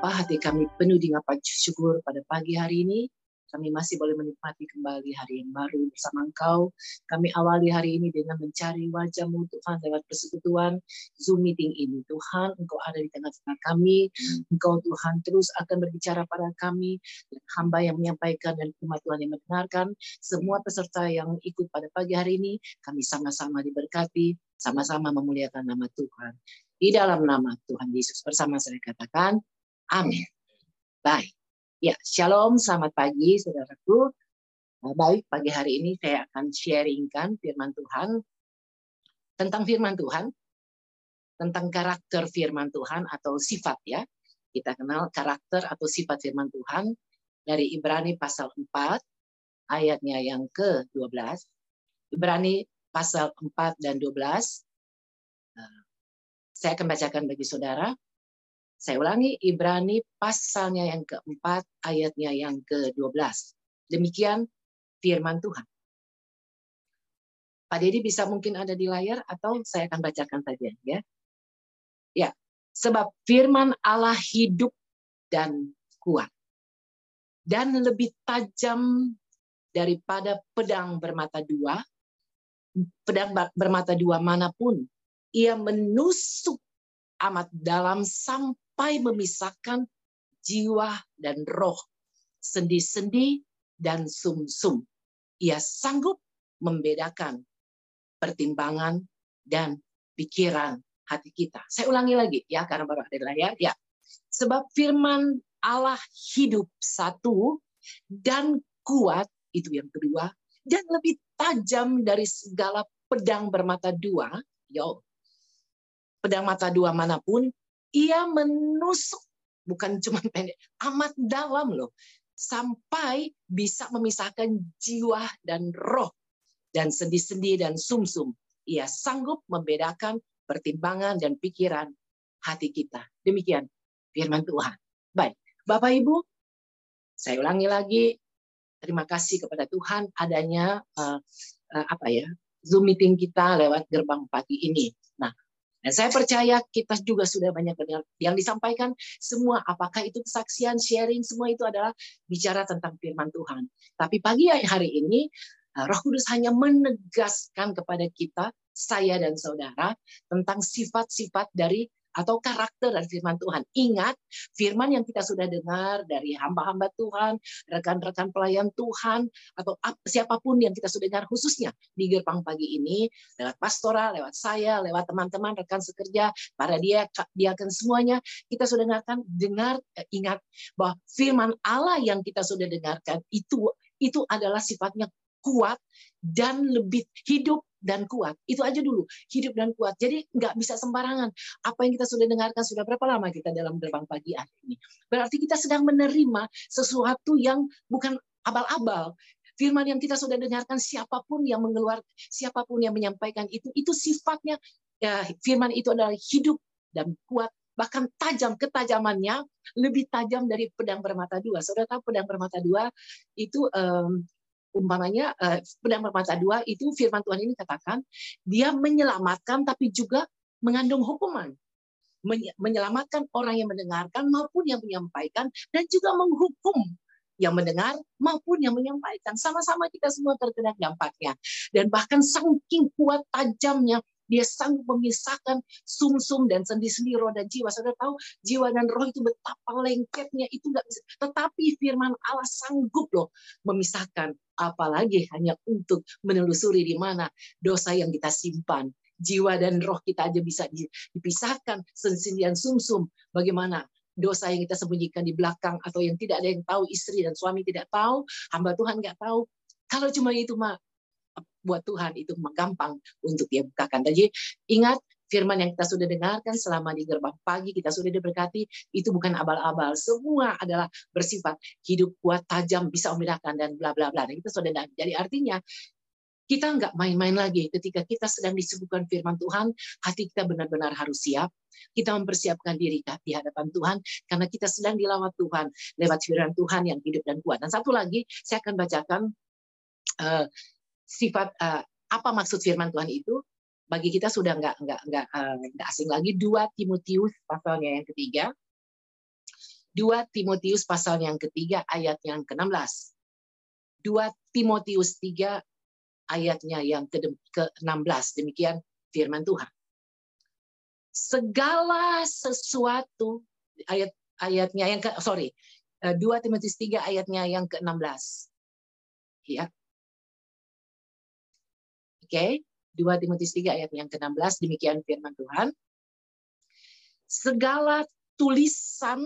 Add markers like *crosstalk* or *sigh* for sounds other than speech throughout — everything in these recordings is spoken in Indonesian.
Bapa, hati kami penuh dengan syukur pada pagi hari ini. Kami masih boleh menikmati kembali hari yang baru bersama Engkau. Kami awali hari ini dengan mencari wajahmu Tuhan lewat persekutuan Zoom meeting ini. Tuhan, Engkau ada di tengah-tengah kami. Engkau Tuhan terus akan berbicara pada kami. Dan hamba yang menyampaikan dan umat Tuhan yang mendengarkan. Semua peserta yang ikut pada pagi hari ini, kami sama-sama diberkati, sama-sama memuliakan nama Tuhan. Di dalam nama Tuhan Yesus bersama saya katakan, Amin. Baik. Ya, shalom, selamat pagi saudaraku. Nah, baik, pagi hari ini saya akan sharingkan firman Tuhan tentang firman Tuhan, tentang karakter firman Tuhan atau sifat ya. Kita kenal karakter atau sifat firman Tuhan dari Ibrani pasal 4 ayatnya yang ke-12. Ibrani pasal 4 dan 12. Nah, saya akan bacakan bagi saudara. Saya ulangi, Ibrani pasalnya yang keempat, ayatnya yang ke-12. Demikian firman Tuhan. Pak Dedi bisa mungkin ada di layar atau saya akan bacakan saja ya. Ya, sebab firman Allah hidup dan kuat dan lebih tajam daripada pedang bermata dua, pedang bermata dua mana pun. Ia menusuk amat dalam sampai sampai memisahkan jiwa dan roh, sendi-sendi dan sum-sum. Ia sanggup membedakan pertimbangan dan pikiran hati kita. Saya ulangi lagi ya karena baru ada layar ya. Sebab firman Allah hidup satu dan kuat itu yang kedua dan lebih tajam dari segala pedang bermata dua. Yo, pedang mata dua mana pun ia menusuk bukan *laughs* cuma pendek, amat dalam loh. Sampai bisa memisahkan jiwa dan roh dan sendi-sendi dan sumsum. -sum. Ia sanggup membedakan pertimbangan dan pikiran hati kita. Demikian firman Tuhan. Baik, Bapak Ibu, saya ulangi lagi. Terima kasih kepada Tuhan adanya uh, uh, apa ya Zoom meeting kita lewat gerbang pagi ini. Dan saya percaya kita juga sudah banyak dengar yang disampaikan semua apakah itu kesaksian, sharing, semua itu adalah bicara tentang firman Tuhan. Tapi pagi hari ini eh, Roh Kudus hanya menegaskan kepada kita, saya dan saudara, tentang sifat-sifat dari atau karakter dari firman Tuhan. Ingat, firman yang kita sudah dengar dari hamba-hamba Tuhan, rekan-rekan pelayan Tuhan, atau siapa pun yang kita sudah dengar khususnya di gerbang pagi ini, lewat pastoral, lewat saya, lewat teman-teman, rekan sekerja, para dia, dia akan semuanya, kita sudah dengarkan, dengar, eh, ingat bahwa firman Allah yang kita sudah dengarkan itu itu adalah sifatnya kuat dan lebih hidup dan kuat. Itu aja dulu, hidup dan kuat. Jadi nggak bisa sembarangan. Apa yang kita sudah dengarkan sudah berapa lama kita dalam gerbang pagi hari ini. Berarti kita sedang menerima sesuatu yang bukan abal-abal. Firman yang kita sudah dengarkan siapa pun yang mengeluarkan, siapa pun yang menyampaikan itu, itu sifatnya ya, firman itu adalah hidup dan kuat bahkan tajam ketajamannya lebih tajam dari pedang bermata dua. Saudara tahu pedang bermata dua itu um, umpamanya uh, pedang bermata dua itu firman Tuhan ini katakan dia menyelamatkan tapi juga mengandung hukuman. Menyelamatkan orang yang mendengarkan maupun yang menyampaikan dan juga menghukum yang mendengar maupun yang menyampaikan. Sama-sama kita semua terkena dampaknya. Dan bahkan saking kuat tajamnya dia sanggup memisahkan sumsum -sum dan sendi-sendi roh dan jiwa. Saudara tahu jiwa dan roh itu betapa lengketnya itu nggak bisa. Tetapi firman Allah sanggup loh memisahkan. Apalagi hanya untuk menelusuri di mana dosa yang kita simpan. Jiwa dan roh kita aja bisa dipisahkan sendi dan sumsum. Bagaimana dosa yang kita sembunyikan di belakang atau yang tidak ada yang tahu istri dan suami tidak tahu hamba Tuhan nggak tahu kalau cuma itu mah buat Tuhan itu gampang untuk dia bukakan. Jadi ingat firman yang kita sudah dengarkan selama di gerbang pagi kita sudah diberkati itu bukan abal-abal. Semua adalah bersifat hidup kuat tajam bisa membedakan dan bla bla bla. Dan kita sudah jadi artinya kita nggak main-main lagi ketika kita sedang disebutkan firman Tuhan hati kita benar-benar harus siap. Kita mempersiapkan diri di hadapan Tuhan karena kita sedang dilawat Tuhan lewat firman Tuhan yang hidup dan kuat. Dan satu lagi saya akan bacakan uh, sifat uh, apa maksud firman Tuhan itu bagi kita sudah nggak nggak nggak uh, asing lagi dua Timotius pasalnya yang ketiga 2 Timotius pasal yang ketiga ayat yang ke-16. 2 Timotius 3 ayatnya yang ke-16. Demikian firman Tuhan. Segala sesuatu ayat ayatnya yang ke sorry 2 eh, Timotius 3 ayatnya yang ke-16. Ya. Oke, okay. 2 Timotius 3 ayat yang ke-16 demikian firman Tuhan. Segala tulisan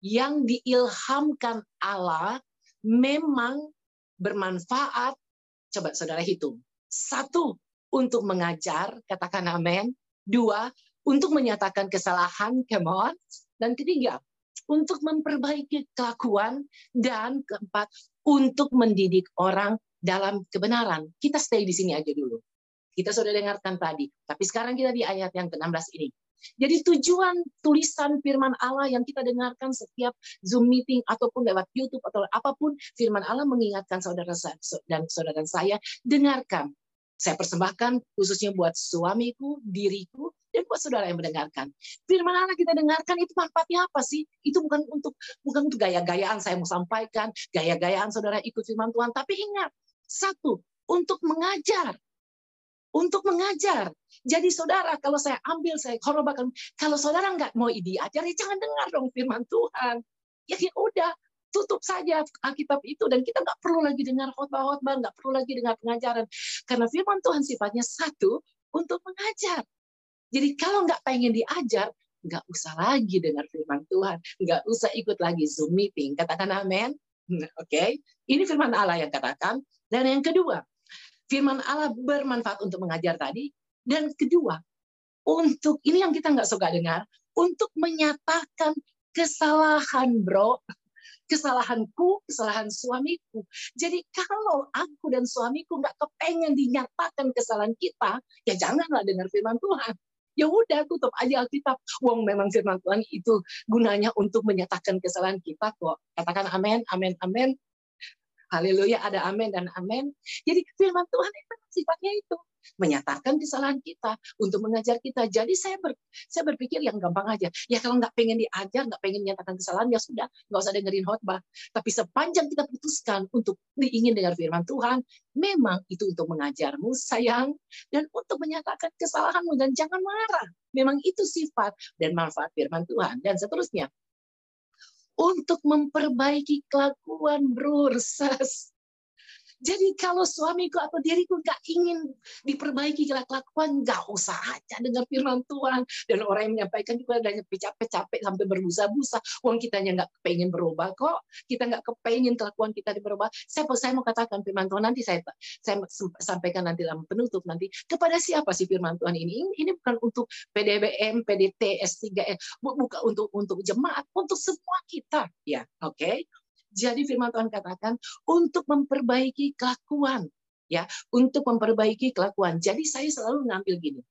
yang diilhamkan Allah memang bermanfaat. Coba saudara hitung. Satu, untuk mengajar, katakan amin. Dua, untuk menyatakan kesalahan, come on. Dan ketiga, untuk memperbaiki kelakuan. Dan keempat, untuk mendidik orang dalam kebenaran. Kita stay di sini aja dulu. Kita sudah dengarkan tadi. Tapi sekarang kita di ayat yang ke-16 ini. Jadi tujuan tulisan firman Allah yang kita dengarkan setiap Zoom meeting ataupun lewat YouTube atau apa pun, firman Allah mengingatkan saudara dan saudara saya, dengarkan. Saya persembahkan khususnya buat suamiku, diriku, dan buat saudara yang mendengarkan. Firman Allah kita dengarkan itu manfaatnya apa sih? Itu bukan untuk bukan untuk gaya-gayaan saya mau sampaikan, gaya-gayaan saudara ikut firman Tuhan, tapi ingat, satu, untuk mengajar, untuk mengajar. Jadi saudara, kalau saya ambil, saya korobakan, kalau saudara nggak mau diajar, ya jangan dengar dong firman Tuhan. Ya, ya udah, tutup saja Alkitab itu dan kita nggak perlu lagi dengar khotbah-khotbah, nggak perlu lagi dengar pengajaran. Karena firman Tuhan sifatnya satu untuk mengajar. Jadi kalau nggak pengen diajar, nggak usah lagi dengar firman Tuhan, nggak usah ikut lagi Zoom meeting. Katakan amin. Oke, okay? ini firman Allah yang katakan. Dan yang kedua, firman Allah bermanfaat untuk mengajar tadi. Dan kedua, untuk ini yang kita nggak suka dengar, untuk menyatakan kesalahan, bro. Kesalahanku, kesalahan suamiku. Jadi kalau aku dan suamiku nggak kepengen dinyatakan kesalahan kita, ya janganlah dengar firman Tuhan. Ya udah tutup aja Alkitab. Wong memang firman Tuhan itu gunanya untuk menyatakan kesalahan kita kok. Katakan amin, amin, amin. Haleluya, ada amin dan amin. Jadi firman Tuhan itu sifatnya itu menyatakan kesalahan kita untuk mengajar kita. Jadi saya ber, saya berpikir yang gampang aja. Ya kalau nggak pengen diajar, nggak pengen menyatakan kesalahan ya sudah, nggak usah dengerin khotbah. Tapi sepanjang kita putuskan untuk diingin dengar firman Tuhan, memang itu untuk mengajarmu sayang dan untuk menyatakan kesalahanmu dan jangan marah. Memang itu sifat dan manfaat firman Tuhan dan seterusnya untuk memperbaiki kelakuan bro, jadi kalau suamiku atau diriku nggak ingin diperbaiki kelakuan, nggak usah aja dengar firman Tuhan. Dan orang yang menyampaikan juga ada capek-capek sampai berbusa-busa. Uang kitanya nggak kepengen berubah kok. Kita nggak kepengen kelakuan kita berubah. Saya, saya mau katakan firman Tuhan nanti saya saya sampaikan nanti dalam penutup nanti kepada siapa sih firman Tuhan ini? Ini, bukan untuk PDBM, PDT, S3, bukan untuk untuk jemaat, untuk semua kita. Ya, oke. Okay? Jadi firman Tuhan katakan untuk memperbaiki kelakuan, ya, untuk memperbaiki kelakuan. Jadi saya selalu ngambil gini.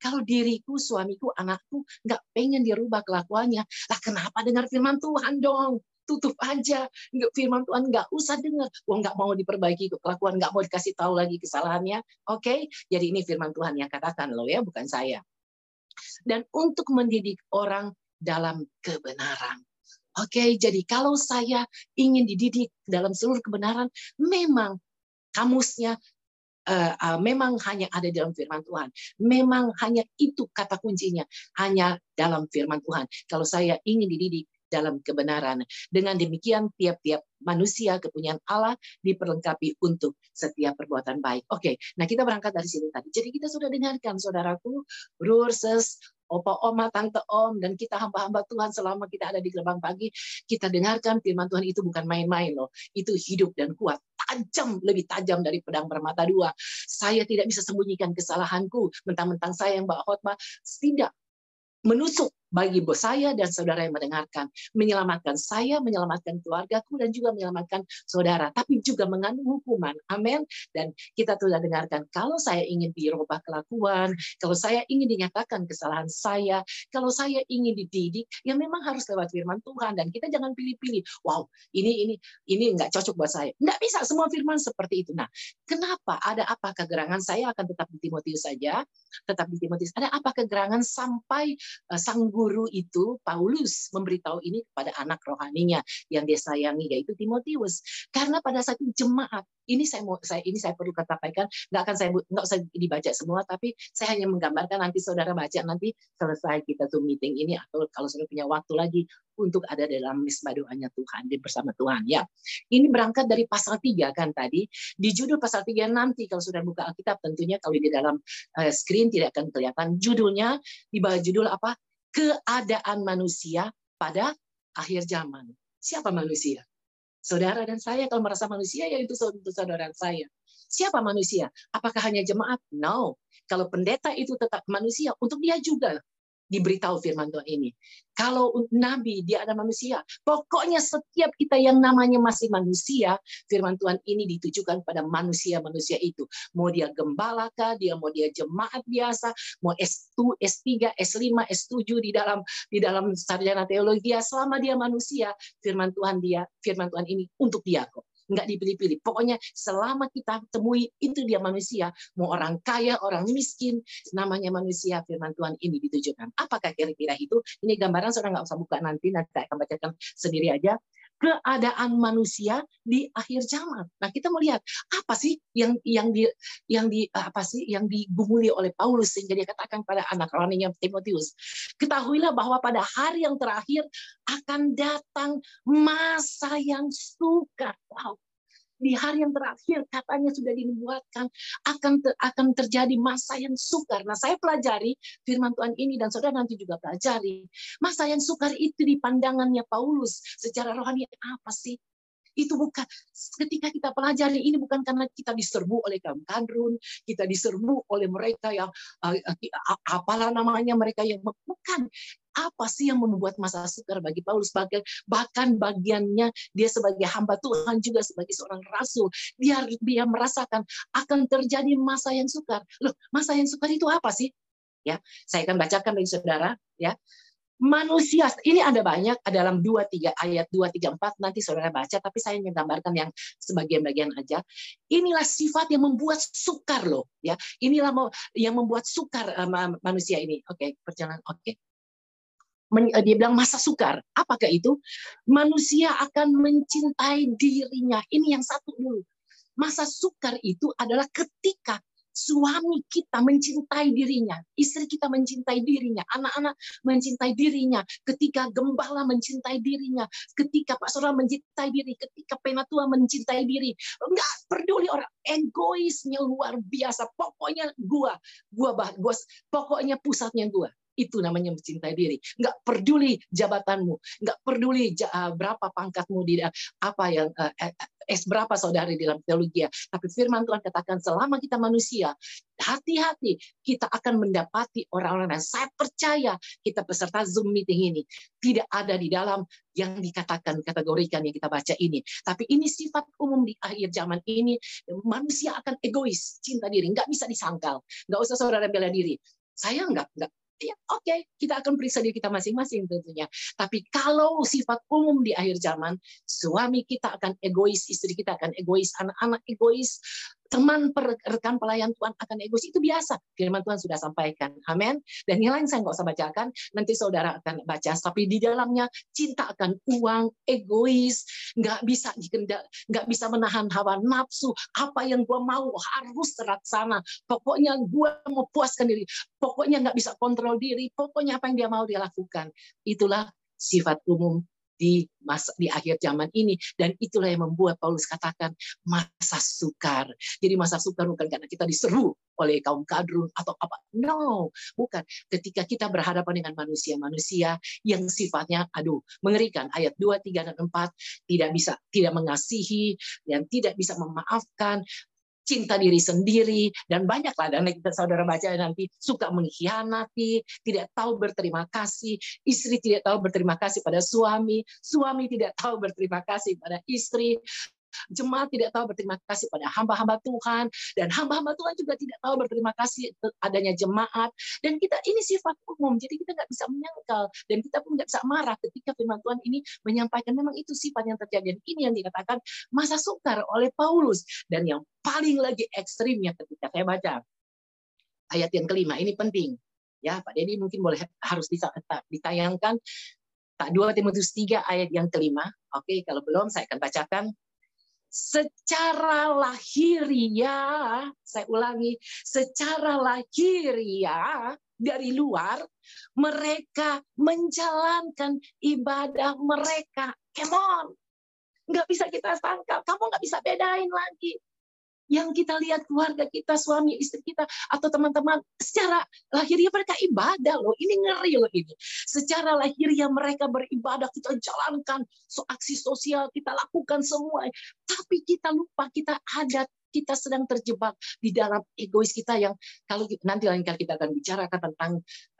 Kalau diriku, suamiku, anakku nggak pengen dirubah kelakuannya, lah kenapa dengar firman Tuhan dong? Tutup aja. Firman Tuhan nggak usah dengar. Wah nggak mau diperbaiki kelakuan, nggak mau dikasih tahu lagi kesalahannya. Oke, okay? jadi ini firman Tuhan yang katakan loh ya, bukan saya. Dan untuk mendidik orang dalam kebenaran. Oke, jadi kalau saya ingin dididik dalam seluruh kebenaran, memang kamusnya uh, uh, memang hanya ada dalam firman Tuhan. Memang hanya itu kata kuncinya, hanya dalam firman Tuhan. Kalau saya ingin dididik dalam kebenaran. Dengan demikian tiap-tiap manusia kepunyaan Allah diperlengkapi untuk setiap perbuatan baik. Oke, nah kita berangkat dari sini tadi. Jadi kita sudah dengarkan saudaraku, Rurses, opa oma, tante om, dan kita hamba-hamba Tuhan selama kita ada di gerbang pagi, kita dengarkan firman Tuhan itu bukan main-main loh. Itu hidup dan kuat, tajam, lebih tajam dari pedang bermata dua. Saya tidak bisa sembunyikan kesalahanku, mentang-mentang saya yang bawa khotbah, tidak menusuk bagi bos saya dan saudara yang mendengarkan. Menyelamatkan saya, menyelamatkan keluargaku, dan juga menyelamatkan saudara. Tapi juga mengandung hukuman. Amin. Dan kita sudah dengarkan, kalau saya ingin dirubah kelakuan, kalau saya ingin dinyatakan kesalahan saya, kalau saya ingin dididik, ya memang harus lewat firman Tuhan. Dan kita jangan pilih-pilih. Wow, ini ini ini nggak cocok buat saya. Nggak bisa semua firman seperti itu. Nah, kenapa? Ada apa kegerangan saya akan tetap di Timotius saja, tetap di Timotius. Ada apa kegerangan sampai uh, sang guru itu Paulus memberitahu ini kepada anak rohaninya yang dia sayangi yaitu Timotius. Karena pada saat itu jemaat ini saya mau saya ini saya perlu katakan nggak akan saya nggak usah dibaca semua tapi saya hanya menggambarkan nanti saudara baca nanti selesai kita zoom meeting ini atau kalau saudara punya waktu lagi untuk ada dalam misbah doanya Tuhan di bersama Tuhan ya. Ini berangkat dari pasal 3 kan tadi di judul pasal 3 nanti kalau sudah buka Alkitab tentunya kalau di dalam uh, screen tidak akan kelihatan judulnya di bawah judul apa? Keadaan manusia pada akhir zaman. Siapa manusia? Saudara dan saya kalau merasa manusia ya itu saudara saya. Siapa manusia? Apakah hanya jemaat? No. Kalau pendeta itu tetap manusia, untuk dia juga diberitahu firman Tuhan ini. Kalau nabi dia ada manusia, pokoknya setiap kita yang namanya masih manusia, firman Tuhan ini ditujukan pada manusia-manusia itu. Mau dia gembala kah, dia mau dia jemaat biasa, mau S2, S3, S5, S7 di dalam di dalam sarjana teologi, selama dia manusia, firman Tuhan dia, firman Tuhan ini untuk dia kok nggak dipilih-pilih. Pokoknya selama kita temui itu dia manusia, mau orang kaya, orang miskin, namanya manusia firman Tuhan ini ditujukan. Apakah kira-kira itu? Ini gambaran saudara nggak usah buka nanti, nanti saya akan bacakan sendiri aja keadaan manusia di akhir zaman. Nah, kita melihat apa sih yang yang di yang di apa sih yang digumuli oleh Paulus sehingga dia katakan pada anak rohaninya Timotius, ketahuilah bahwa pada hari yang terakhir akan datang masa yang sukar. Wow, di hari yang terakhir katanya sudah dibuatkan akan ter, akan terjadi masa yang sukar. Nah, saya pelajari firman Tuhan ini dan saudara nanti juga pelajari. Masa yang sukar itu di pandangannya Paulus secara rohani apa sih? itu bukan ketika kita pelajari ini bukan karena kita diserbu oleh kaum kadrun, kita diserbu oleh mereka yang uh, apalah namanya mereka yang bukan apa sih yang membuat masa sukar bagi Paulus? Bahkan bagiannya dia sebagai hamba Tuhan juga sebagai seorang rasul. Dia dia merasakan akan terjadi masa yang sukar. Loh masa yang sukar itu apa sih? Ya saya akan bacakan bagi saudara ya. Manusia ini ada banyak dalam dua tiga ayat dua tiga empat nanti saudara baca tapi saya ingin gambarkan yang sebagian-bagian aja. Inilah sifat yang membuat sukar loh ya. Inilah yang membuat sukar uh, manusia ini. Oke okay, perjalanan oke. okay. Eh, dia bilang masa sukar. Apakah itu? Manusia akan mencintai dirinya. Ini yang satu dulu. Masa sukar itu adalah ketika suami kita mencintai dirinya, istri kita mencintai dirinya, anak-anak mencintai dirinya, ketika gembala mencintai dirinya, ketika Pak Saudara mencintai diri, ketika penatua mencintai diri, enggak peduli orang. Egoisnya luar biasa. Pokoknya gua, gua bah, gua, pokoknya pusatnya gua itu namanya mencintai diri. Enggak peduli jabatanmu, enggak peduli uh, berapa pangkatmu di apa yang uh, S berapa saudari dalam teologi. Tapi firman Tuhan katakan selama kita manusia, hati-hati kita akan mendapati orang-orang yang saya percaya kita peserta Zoom meeting ini tidak ada di dalam yang dikatakan kategorikan yang kita baca ini. Tapi ini sifat umum di akhir zaman ini manusia akan egois, cinta diri, nggak bisa disangkal, nggak usah saudara bela diri. Saya nggak nggak ya oke okay, kita akan periksa diri kita masing-masing tentunya. Tapi kalau sifat umum di akhir zaman, suami kita akan egois, istri kita akan egois, anak-anak egois, teman rekan pelayan Tuhan akan egois itu biasa. Firman Tuhan sudah sampaikan. Amin. Dan yang lain saya nggak usah bacakan, nanti saudara akan baca. Tapi di dalamnya cinta akan uang, egois, nggak bisa dikendak, nggak bisa menahan hawa nafsu. Apa yang gua mau harus terlaksana. Pokoknya gua mau puaskan diri. Pokoknya nggak bisa kontrol diri. Pokoknya apa yang dia mau dia lakukan. Itulah sifat umum di masa di akhir zaman ini dan itulah yang membuat Paulus katakan masa sukar. Jadi masa sukar bukan karena kita diseru oleh kaum kadrun atau apa. No, bukan. Ketika kita berhadapan dengan manusia-manusia yang sifatnya aduh, mengerikan. Ayat 2, 3 dan 4 tidak bisa tidak mengasihi dan tidak bisa memaafkan, cinta diri sendiri dan banyaklah dan kita saudara baca nanti suka mengkhianati, tidak tahu berterima kasih, istri tidak tahu berterima kasih pada suami, suami tidak tahu berterima kasih pada istri, Jemaat tidak tahu berterima kasih pada hamba-hamba Tuhan dan hamba-hamba Tuhan juga tidak tahu berterima kasih adanya jemaat dan kita ini sifat umum jadi kita nggak bisa menyangkal dan kita pun nggak bisa marah ketika firman Tuhan ini menyampaikan memang itu sifat yang terjadi dan ini yang dikatakan masa sukar oleh Paulus dan yang paling lagi ekstrimnya ketika saya baca ayat yang kelima ini penting Ya, Pak Dedi mungkin boleh harus ditayangkan tak 2 Timotius 3 ayat yang kelima. Oke, kalau belum saya akan bacakan. Secara lahiriah, saya ulangi, secara lahiriah dari luar mereka menjalankan ibadah mereka. Come on. Nggak bisa kita sangka. Kamu nggak bisa bedain lagi yang kita lihat keluarga kita, suami, istri kita, atau teman-teman, secara lahiriah mereka ibadah loh. Ini ngeri loh ini. Secara lahiriah mereka beribadah, kita jalankan so aksi sosial, kita lakukan semua. Tapi kita lupa kita ada kita sedang terjebak di dalam egois kita yang kalau nanti lain kali kita akan bicarakan tentang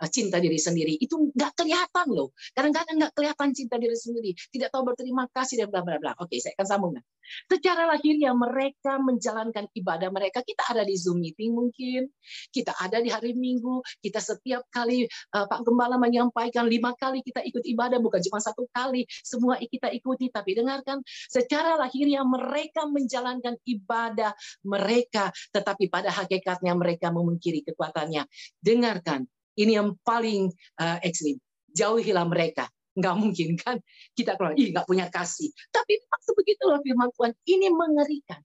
uh, cinta diri sendiri itu nggak kelihatan loh kadang-kadang nggak kelihatan cinta diri sendiri tidak tahu berterima kasih dan bla bla bla oke saya akan sambungkan secara lahirnya mereka menjalankan ibadah mereka kita ada di zoom meeting mungkin kita ada di hari minggu kita setiap kali uh, Pak Gembala menyampaikan lima kali kita ikut ibadah bukan cuma satu kali semua kita ikuti tapi dengarkan secara lahirnya mereka menjalankan ibadah mereka, tetapi pada hakikatnya mereka memungkiri kekuatannya. Dengarkan, ini yang paling uh, ekstrim. Jauhilah mereka. Nggak mungkin kan kita kalau ih nggak punya kasih. Tapi maksud begitulah firman Tuhan. Ini mengerikan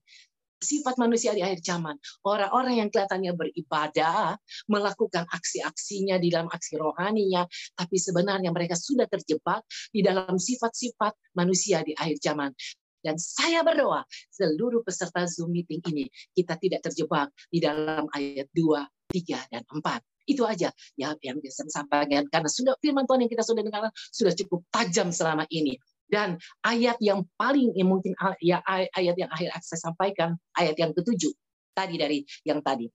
sifat manusia di akhir zaman. Orang-orang yang kelihatannya beribadah, melakukan aksi-aksinya di dalam aksi rohaninya, tapi sebenarnya mereka sudah terjebak di dalam sifat-sifat manusia di akhir zaman. Dan saya berdoa seluruh peserta Zoom meeting ini kita tidak terjebak di dalam ayat 2, 3, dan 4. Itu aja ya yang bisa saya sampaikan karena sudah firman Tuhan yang kita sudah dengar sudah cukup tajam selama ini. Dan ayat yang paling yang mungkin ya ayat yang akhir saya sampaikan ayat yang ketujuh tadi dari yang tadi.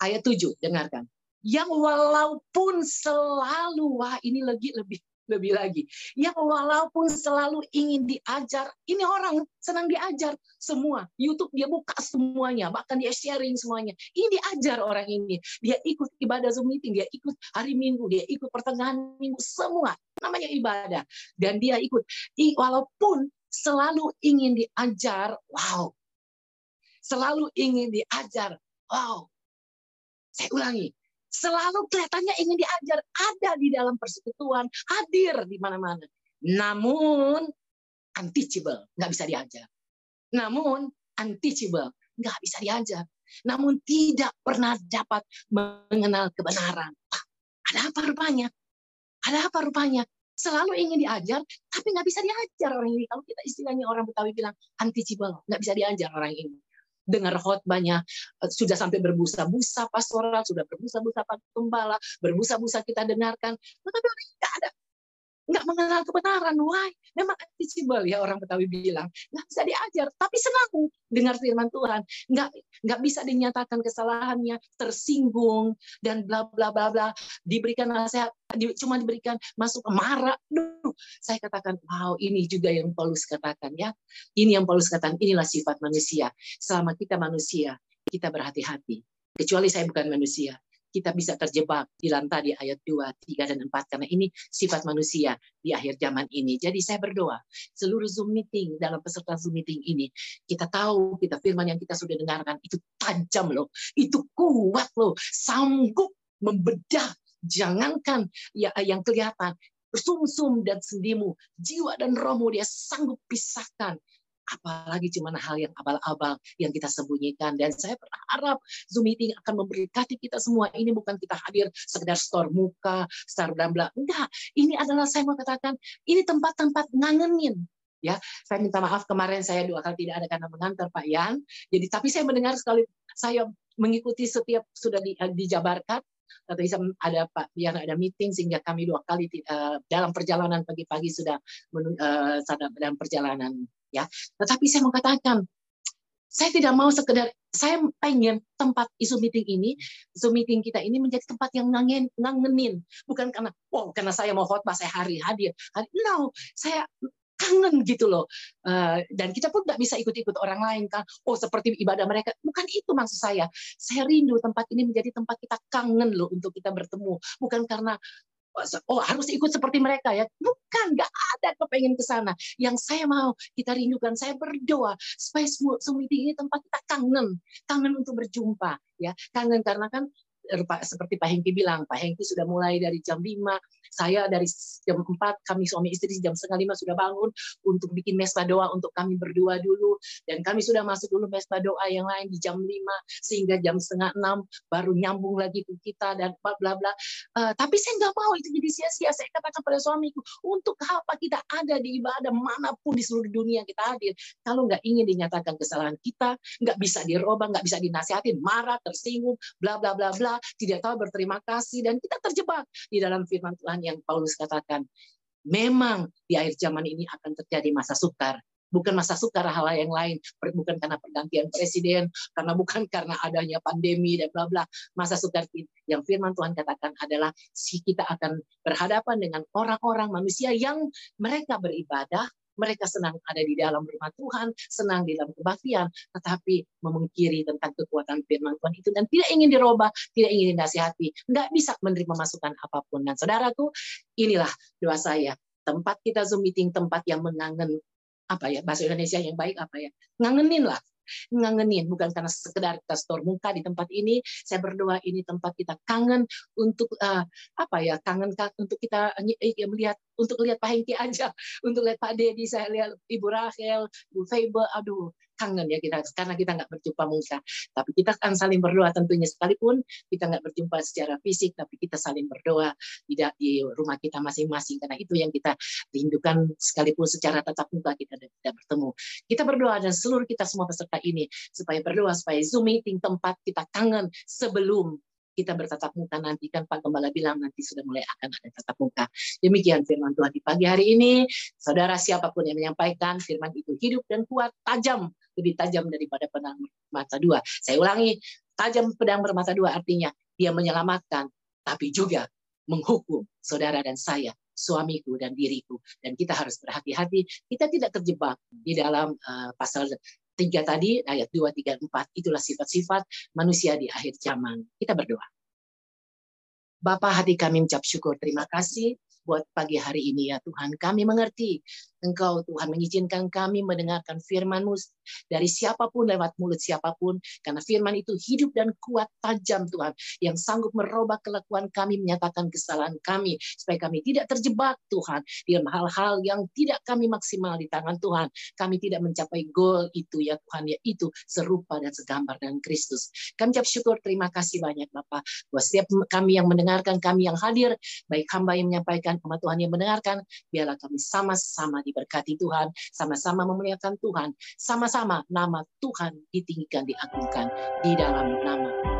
Ayat tujuh dengarkan. Yang walaupun selalu wah ini lagi lebih lebih lagi. Yang walaupun selalu ingin diajar, ini orang senang diajar semua. YouTube dia buka semuanya, bahkan dia sharing semuanya. Ini diajar orang ini. Dia ikut ibadah Zoom meeting, dia ikut hari Minggu, dia ikut pertengahan Minggu, semua namanya ibadah. Dan dia ikut. Walaupun selalu ingin diajar, wow. Selalu ingin diajar, wow. Saya ulangi, selalu kelihatannya ingin diajar, ada di dalam persekutuan, hadir di mana-mana. Namun untouchable, nggak bisa diajar. Namun untouchable, nggak bisa diajar. Namun tidak pernah dapat mengenal kebenaran. ada apa rupanya? Ada apa rupanya? Selalu ingin diajar, tapi nggak bisa diajar orang ini. Kalau kita istilahnya orang Betawi bilang untouchable, nggak bisa diajar orang ini dengar khotbahnya eh, sudah sampai berbusa-busa pastoral, sudah berbusa-busa pak gembala, berbusa-busa kita dengarkan, tetapi orang tidak ada nggak mengenal kebenaran. Why? Memang teachable ya orang Betawi bilang. Nggak bisa diajar, tapi senang dengar firman Tuhan. Nggak nggak bisa dinyatakan kesalahannya, tersinggung dan bla bla bla bla. Diberikan nasihat, cuma diberikan masuk marah. Duh, saya katakan, wow ini juga yang Paulus katakan ya. Ini yang Paulus katakan, inilah sifat manusia. Selama kita manusia, kita berhati-hati. Kecuali saya bukan manusia kita bisa terjebak di lantai di ayat 2, 3, dan 4. Karena ini sifat manusia di akhir zaman ini. Jadi saya berdoa, seluruh Zoom meeting, dalam peserta Zoom meeting ini, kita tahu, kita firman yang kita sudah dengarkan, itu tajam loh, itu kuat loh, sanggup membedah jangankan ya yang kelihatan sumsum dan sendimu, jiwa dan rohmu dia sanggup pisahkan apalagi cuma hal yang abal-abal yang kita sembunyikan. Dan saya berharap Zoom meeting akan memberkati kita semua. Ini bukan kita hadir sekedar store muka, star bla bla. Enggak, ini adalah saya mau katakan, ini tempat-tempat ngangenin. Ya, saya minta maaf kemarin saya dua kali tidak ada karena mengantar Pak Yan. Jadi tapi saya mendengar sekali saya mengikuti setiap sudah di, uh, dijabarkan atau bisa ada Pak Yan ada meeting sehingga kami dua kali uh, dalam perjalanan pagi-pagi sudah uh, dalam perjalanan ya. Tetapi saya mengatakan saya tidak mau sekedar saya pengen tempat isu meeting ini, isu meeting kita ini menjadi tempat yang ngangen, ngangenin, bukan karena oh karena saya mau khotbah saya hari hadir. Hari, no, saya kangen gitu loh. Uh, dan kita pun nggak bisa ikut-ikut orang lain kan. Oh seperti ibadah mereka. Bukan itu maksud saya. Saya rindu tempat ini menjadi tempat kita kangen loh untuk kita bertemu. Bukan karena oh harus ikut seperti mereka ya. Bukan, nggak ada kepengen ke sana. Yang saya mau kita rindukan, saya berdoa supaya semua meeting ini tempat kita kangen, kangen untuk berjumpa ya, kangen karena kan seperti Pak Hengki bilang, Pak Hengki sudah mulai dari jam 5, saya dari jam 4, kami suami istri jam setengah lima sudah bangun untuk bikin mesbah doa untuk kami berdua dulu. Dan kami sudah masuk dulu mesbah doa yang lain di jam 5, sehingga jam setengah 6 baru nyambung lagi ke kita dan bla bla bla. Uh, tapi saya nggak mau itu jadi sia-sia. Saya katakan pada suamiku, untuk apa kita ada di ibadah mana pun di seluruh dunia kita hadir. Kalau nggak ingin dinyatakan kesalahan kita, nggak bisa dirubah, nggak bisa dinasihatin, marah, tersinggung, bla bla bla bla, tidak tahu berterima kasih dan kita terjebak di dalam firman Tuhan yang Paulus katakan. Memang di akhir zaman ini akan terjadi masa sukar, bukan masa sukar hal yang lain, bukan karena pergantian presiden, karena bukan karena adanya pandemi dan bla bla. Masa sukar yang firman Tuhan katakan adalah si kita akan berhadapan dengan orang-orang manusia yang mereka beribadah, mereka senang ada di dalam rumah Tuhan, senang di dalam kebaktian, tetapi memungkiri tentang kekuatan firman Tuhan itu dan tidak ingin dirubah, tidak ingin dinasihati, nggak bisa menerima masukan apa pun. Dan saudaraku, inilah doa saya. Tempat kita Zoom meeting, tempat yang mengangen apa ya bahasa Indonesia yang baik apa ya ngangenin lah ngangenin bukan karena sekedar kita store muka di tempat ini saya berdoa ini tempat kita kangen untuk uh, apa ya kangen untuk kita uh, melihat untuk lihat Pak Hengki aja *laughs* untuk lihat Pak Dedi saya lihat Ibu Rachel Bu Febe aduh kangen ya kita karena kita nggak berjumpa muka tapi kita akan saling berdoa tentunya. Sekalipun kita nggak berjumpa secara fisik tapi kita saling berdoa tidak di rumah kita masing-masing. Karena itu yang kita rindukan sekalipun secara tatap muka kita tidak bertemu. Kita berdoa dan seluruh kita semua peserta ini supaya berdoa supaya zoom meeting tempat kita kangen sebelum kita bertatap muka nanti kan Pak Gembala bilang nanti sudah mulai akan ada tatap muka. Demikian firman Tuhan di pagi hari ini. Saudara siapa pun yang menyampaikan firman itu hidup dan kuat, tajam, lebih tajam daripada pedang bermata dua. Saya ulangi, tajam pedang bermata dua artinya dia menyelamatkan, tapi juga menghukum saudara dan saya, suamiku dan diriku. Dan kita harus berhati-hati, kita tidak terjebak di dalam uh, pasal tiga tadi, ayat 2, 3, 4, itulah sifat-sifat manusia di akhir zaman. Kita berdoa. Bapak hati kami mengucap syukur, terima kasih buat pagi hari ini ya Tuhan. Kami mengerti Engkau Tuhan mengizinkan kami mendengarkan firman-Mu dari siapa pun lewat mulut siapa pun. Karena firman itu hidup dan kuat tajam Tuhan. Yang sanggup merubah kelakuan kami, menyatakan kesalahan kami. Supaya kami tidak terjebak Tuhan. Dalam hal-hal yang tidak kami maksimal di tangan Tuhan. Kami tidak mencapai goal itu ya Tuhan. Yaitu serupa dan segambar dengan Kristus. Kami ucap syukur, terima kasih banyak Bapak. Buat setiap kami yang mendengarkan, kami yang hadir. Baik hamba yang menyampaikan, umat Tuhan yang mendengarkan. Biarlah kami sama-sama di diberkati Tuhan, sama-sama memuliakan Tuhan, sama-sama nama Tuhan ditinggikan, diagungkan di dalam nama